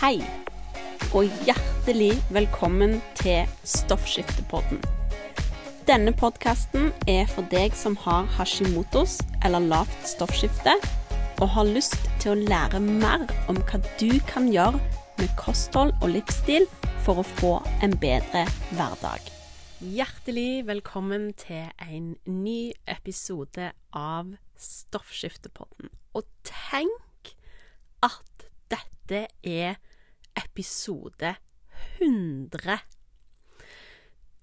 Hei, og hjertelig velkommen til Stoffskiftepodden. Denne podkasten er for deg som har hashimotos eller lavt stoffskifte, og har lyst til å lære mer om hva du kan gjøre med kosthold og livsstil for å få en bedre hverdag. Hjertelig velkommen til en ny episode av Stoffskiftepodden. Og tenk at dette er episode 100.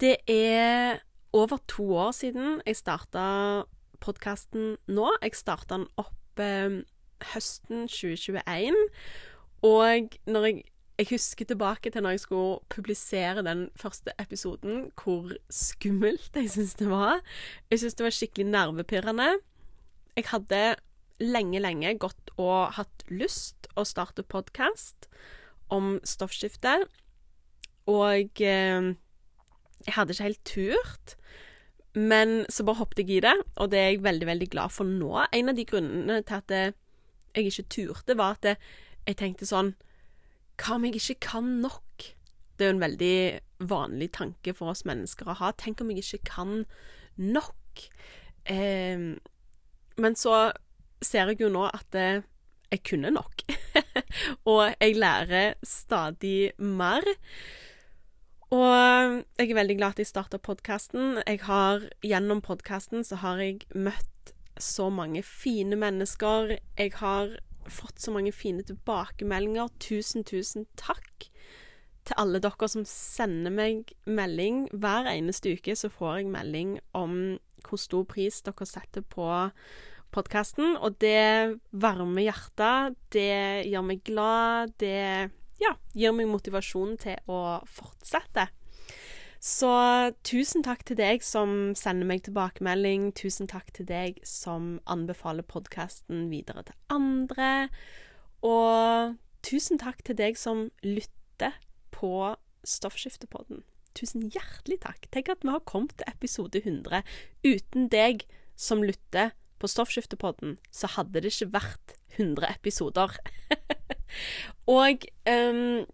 Det er over to år siden jeg starta podkasten nå. Jeg starta den opp eh, høsten 2021. Og når jeg jeg husker tilbake til når jeg skulle publisere den første episoden, hvor skummelt jeg syns det var. Jeg syns det var skikkelig nervepirrende. Jeg hadde lenge, lenge gått og hatt lyst å starte podkast om stoffskifte, og eh, jeg hadde ikke helt turt. Men så bare hoppet jeg i det, og det er jeg veldig, veldig glad for nå. En av de grunnene til at jeg ikke turte, var at jeg tenkte sånn hva om jeg ikke kan nok? Det er jo en veldig vanlig tanke for oss mennesker å ha. Tenk om jeg ikke kan nok? Eh, men så ser jeg jo nå at eh, jeg kunne nok. og jeg lærer stadig mer. Og jeg er veldig glad at jeg starta podkasten. Gjennom podkasten så har jeg møtt så mange fine mennesker. Jeg har fått så mange fine tilbakemeldinger. Tusen, tusen takk til alle dere som sender meg melding. Hver eneste uke så får jeg melding om hvor stor pris dere setter på podkasten, og det varmer hjertet. Det gjør meg glad. Det ja, gir meg motivasjon til å fortsette. Så tusen takk til deg som sender meg tilbakemelding. Tusen takk til deg som anbefaler podkasten videre til andre. Og tusen takk til deg som lytter på Stoffskiftepodden. Tusen hjertelig takk. Tenk at vi har kommet til episode 100. Uten deg som lytter på Stoffskiftepodden, så hadde det ikke vært 100 episoder. Og um,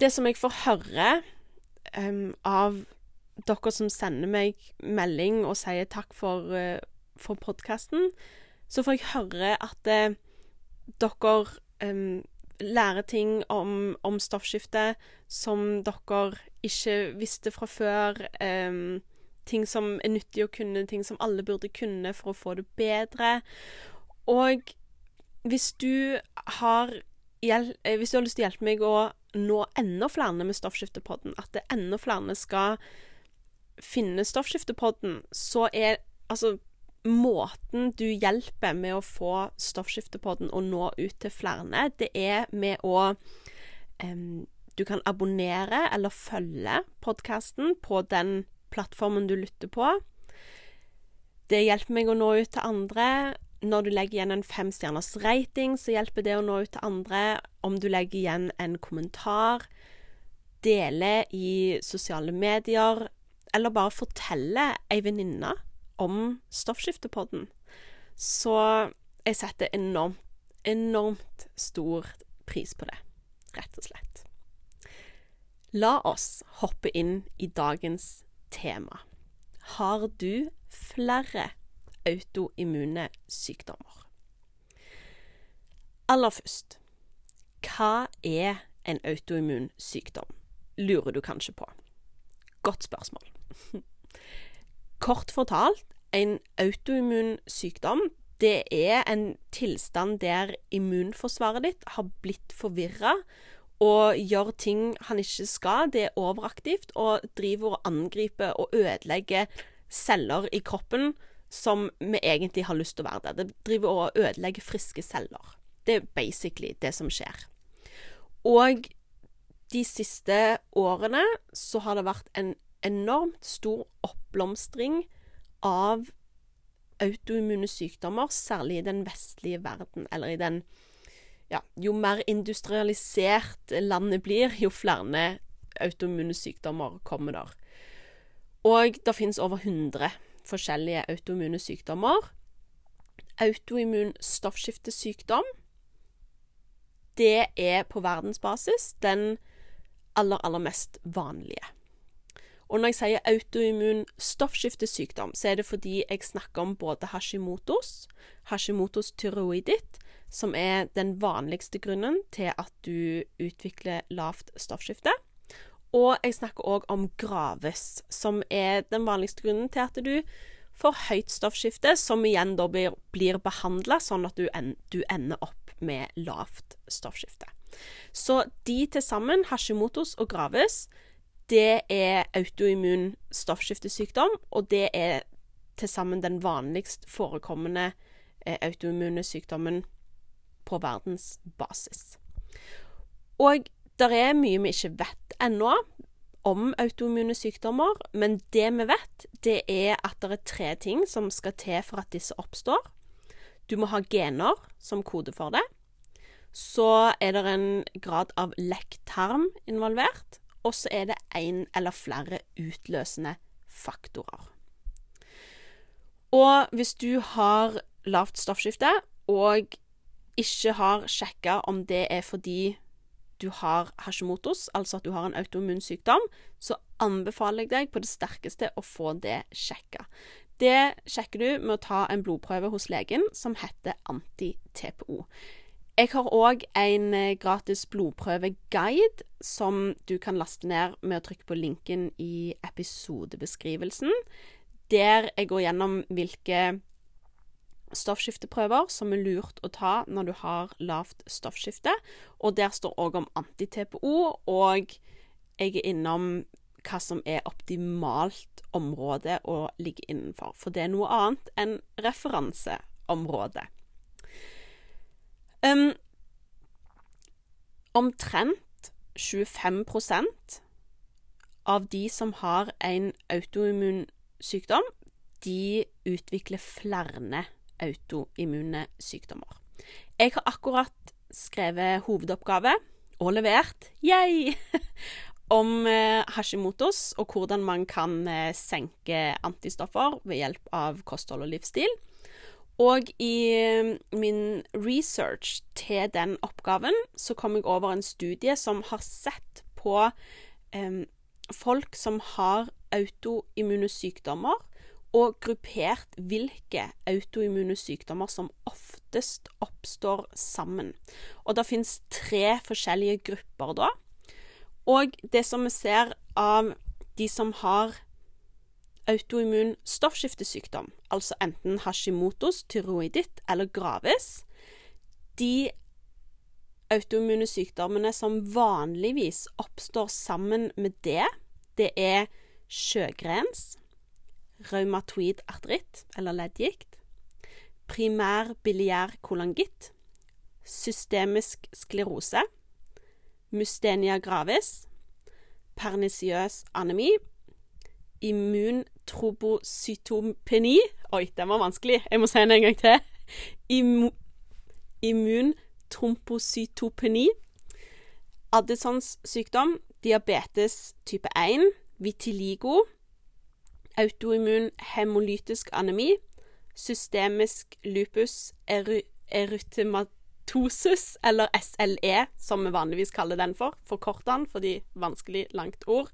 det som jeg får høre um, av dere som sender meg melding og sier takk for, uh, for podkasten, så får jeg høre at uh, dere um, lærer ting om, om, stoffskifte som dere ikke visste fra før. Um, ting som er nyttig å kunne, ting som alle burde kunne for å få det bedre. Og hvis du har, hvis du har lyst til å hjelpe meg å nå enda flere med Stoffskiftepodden, at det enda flere skal finne Stoffskiftepodden, så er altså Måten du hjelper med å få Stoffskiftepodden å nå ut til flere, det er med å um, Du kan abonnere eller følge podkasten på den plattformen du lytter på. Det hjelper meg å nå ut til andre. Når du legger igjen en femstjerners rating, så hjelper det å nå ut til andre. Om du legger igjen en kommentar, deler i sosiale medier, eller bare forteller ei venninne om Stoffskiftepodden. Så jeg setter enormt, enormt stor pris på det, rett og slett. La oss hoppe inn i dagens tema. Har du flere autoimmune sykdommer. Aller først hva er en autoimmun sykdom, lurer du kanskje på. Godt spørsmål. Kort fortalt, en autoimmun sykdom det er en tilstand der immunforsvaret ditt har blitt forvirra og gjør ting han ikke skal. Det er overaktivt og driver og angriper og ødelegger celler i kroppen som vi egentlig har lyst til å være der. Det driver og ødelegger friske celler. Det er basically det som skjer. Og de siste årene så har det vært en enormt stor oppblomstring av autoimmune sykdommer, særlig i den vestlige verden, eller i den ja, Jo mer industrialisert landet blir, jo flere autoimmune sykdommer kommer der. Og det finnes over 100 forskjellige autoimmune sykdommer. Autoimmun stoffskiftesykdom, det er på verdensbasis den aller, aller mest vanlige. Og når jeg sier autoimmun stoffskiftesykdom, så er det fordi jeg snakker om både Hashimotos, Hashimotos tyroiditt, som er den vanligste grunnen til at du utvikler lavt stoffskifte. Og jeg snakker òg om Graves, som er den vanligste grunnen til at du får høyt stoffskifte, som igjen da blir, blir behandla sånn at du, en, du ender opp med lavt stoffskifte. Så de til sammen, Hashimotos og Graves, det er autoimmun stoffskiftesykdom, og det er til sammen den vanligst forekommende eh, autoimmune sykdommen på verdensbasis. Og det er mye vi ikke vet ennå om autoimmune sykdommer, men det vi vet, det er at det er tre ting som skal til for at disse oppstår. Du må ha gener som kode for det. Så er det en grad av lekktarm involvert og så er det én eller flere utløsende faktorer. Og hvis du har lavt stoffskifte og ikke har sjekka om det er fordi du har Hashimotos, altså at du har en autoimmun sykdom, så anbefaler jeg deg på det sterkeste å få det sjekka. Det sjekker du med å ta en blodprøve hos legen som heter anti-TPO. Jeg har òg en eh, gratis blodprøveguide som du kan laste ned med å trykke på linken i episodebeskrivelsen, der jeg går gjennom hvilke stoffskifteprøver som er lurt å ta når du har lavt stoffskifte. Og der står òg om anti-TPO, og jeg er innom hva som er optimalt område å ligge innenfor. For det er noe annet enn referanseområde. Um, omtrent 25% av de som har en autoimmun sykdom, de utvikler flere autoimmune sykdommer. Jeg har akkurat skrevet hovedoppgave, og levert, yay, om eh, Hashimotos og hvordan man kan eh, senke antistoffer ved hjelp av kosthold og livsstil. Og i um, min research til den oppgaven så kom jeg over en studie som har sett på eh, folk som har autoimmune sykdommer, og gruppert hvilke autoimmune sykdommer som oftest oppstår sammen. Og det fins tre forskjellige grupper da. Og det som vi ser av de som har autoimmun stoffskiftesykdom, altså enten Hashimotos, tyroiditt eller Graves, de autoimmune sykdommene som vanligvis oppstår sammen med det, det er sjøgrens, rheumatoid arteritt, eller leddgikt, primær biliær kolangitt, systemisk sklerose, mustenia gravis, pernisiøs anemi, immuntrobocytopeni Oi, den var vanskelig. Jeg må si den en gang til. Immu immuntrombocytopeni. Addisons sykdom, diabetes type 1, vitiligo, autoimmun hemolytisk anemi, systemisk lupus ery erytematosus, eller SLE, som vi vanligvis kaller den for, forkorter den fordi vanskelig langt ord,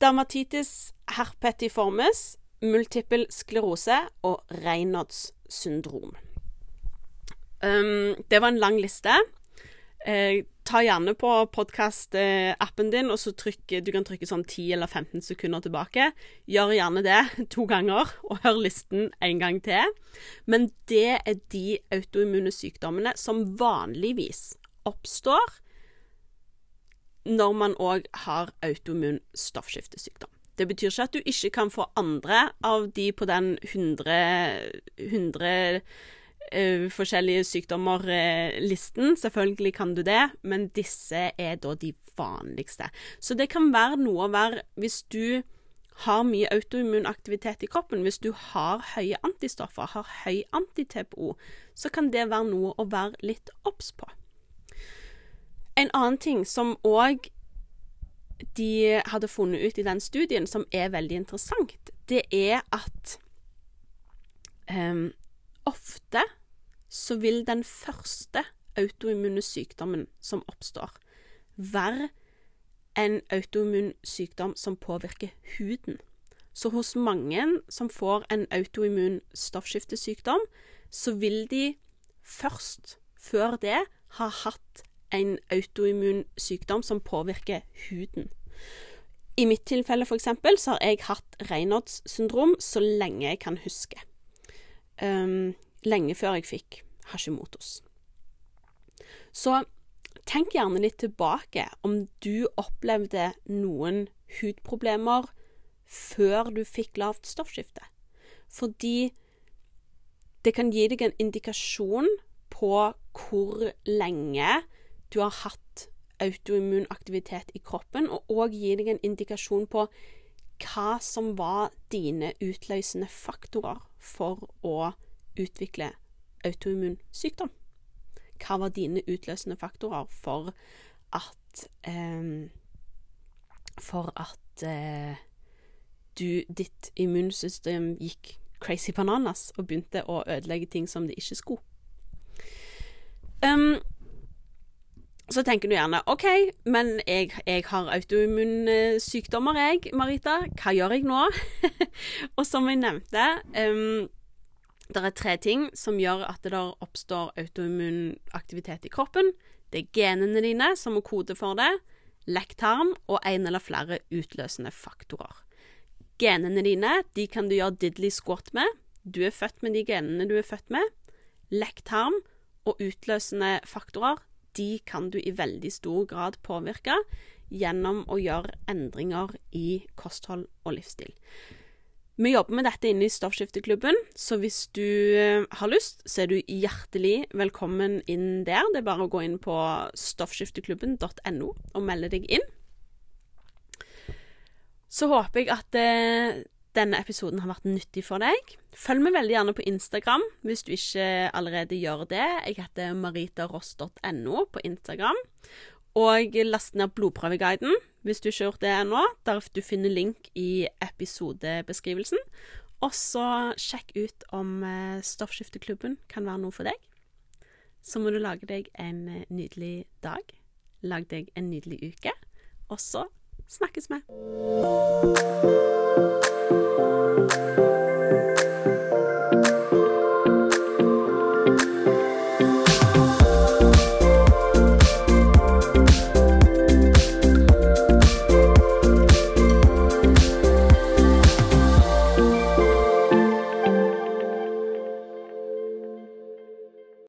dermatitis herpetiformis, multiple sklerose og Reynolds syndrom. Um, det var en lang liste. Eh, ta gjerne på podkast-appen din, og så trykke, du kan trykke sånn 10 eller 15 sekunder tilbake. Gjør gjerne det to ganger, og hør listen en gang til. Men det er de autoimmune sykdommene som vanligvis oppstår når man òg har autoimmun stoffskiftesykdom. Det betyr ikke at du ikke kan få andre av de på den 100, 100 uh, forskjellige sykdommer-listen. Selvfølgelig kan du det, men disse er da de vanligste. Så det kan være noe å være hvis du har mye autoimmun aktivitet i kroppen, hvis du har høye antistoffer, har høy anti-TPO, så kan det være noe å være litt obs på. En annen ting som òg de hadde funnet ut i den studien, som er veldig interessant, det er at um, ofte så vil den første autoimmune sykdommen som oppstår, være en autoimmun sykdom som påvirker huden. Så hos mange som får en autoimmun stoffskiftesykdom, så vil de først, før det, ha hatt en autoimmun sykdom som påvirker huden. I mitt tilfelle for eksempel, så har jeg hatt Reynolds-syndrom så lenge jeg kan huske. Um, lenge før jeg fikk Hashimotos. Så tenk gjerne litt tilbake om du opplevde noen hudproblemer før du fikk lavt stoffskifte. Fordi det kan gi deg en indikasjon på hvor lenge du har hatt autoimmun aktivitet i kroppen, og òg gi deg en indikasjon på hva som var dine utløsende faktorer for å utvikle autoimmun sykdom. Hva var dine utløsende faktorer for at eh, For at eh, du, ditt immunsystem gikk crazy bananas og begynte å ødelegge ting som det ikke skulle. Um, så tenker du gjerne OK, men jeg, jeg har autoimmunsykdommer, jeg, Marita. Hva gjør jeg nå? og som jeg nevnte, um, det er tre ting som gjør at det oppstår autoimmun aktivitet i kroppen. Det er genene dine som må kode for det, lekktarm og en eller flere utløsende faktorer. Genene dine de kan du gjøre diddly squat med. Du er født med de genene du er født med. Lekktarm og utløsende faktorer de kan du i veldig stor grad påvirke gjennom å gjøre endringer i kosthold og livsstil. Vi jobber med dette inne i Stoffskifteklubben, så hvis du eh, har lyst, så er du hjertelig velkommen inn der. Det er bare å gå inn på stoffskifteklubben.no og melde deg inn. Så håper jeg at eh, denne episoden har vært nyttig for deg. Følg meg veldig gjerne på Instagram hvis du ikke allerede gjør det. Jeg heter maritaross.no på Instagram. Og last ned blodprøveguiden hvis du ikke har gjort det ennå. Der du finner link i episodebeskrivelsen. Og så sjekk ut om eh, Stoffskifteklubben kan være noe for deg. Så må du lage deg en eh, nydelig dag. Lag deg en nydelig uke. Og så snakkes vi.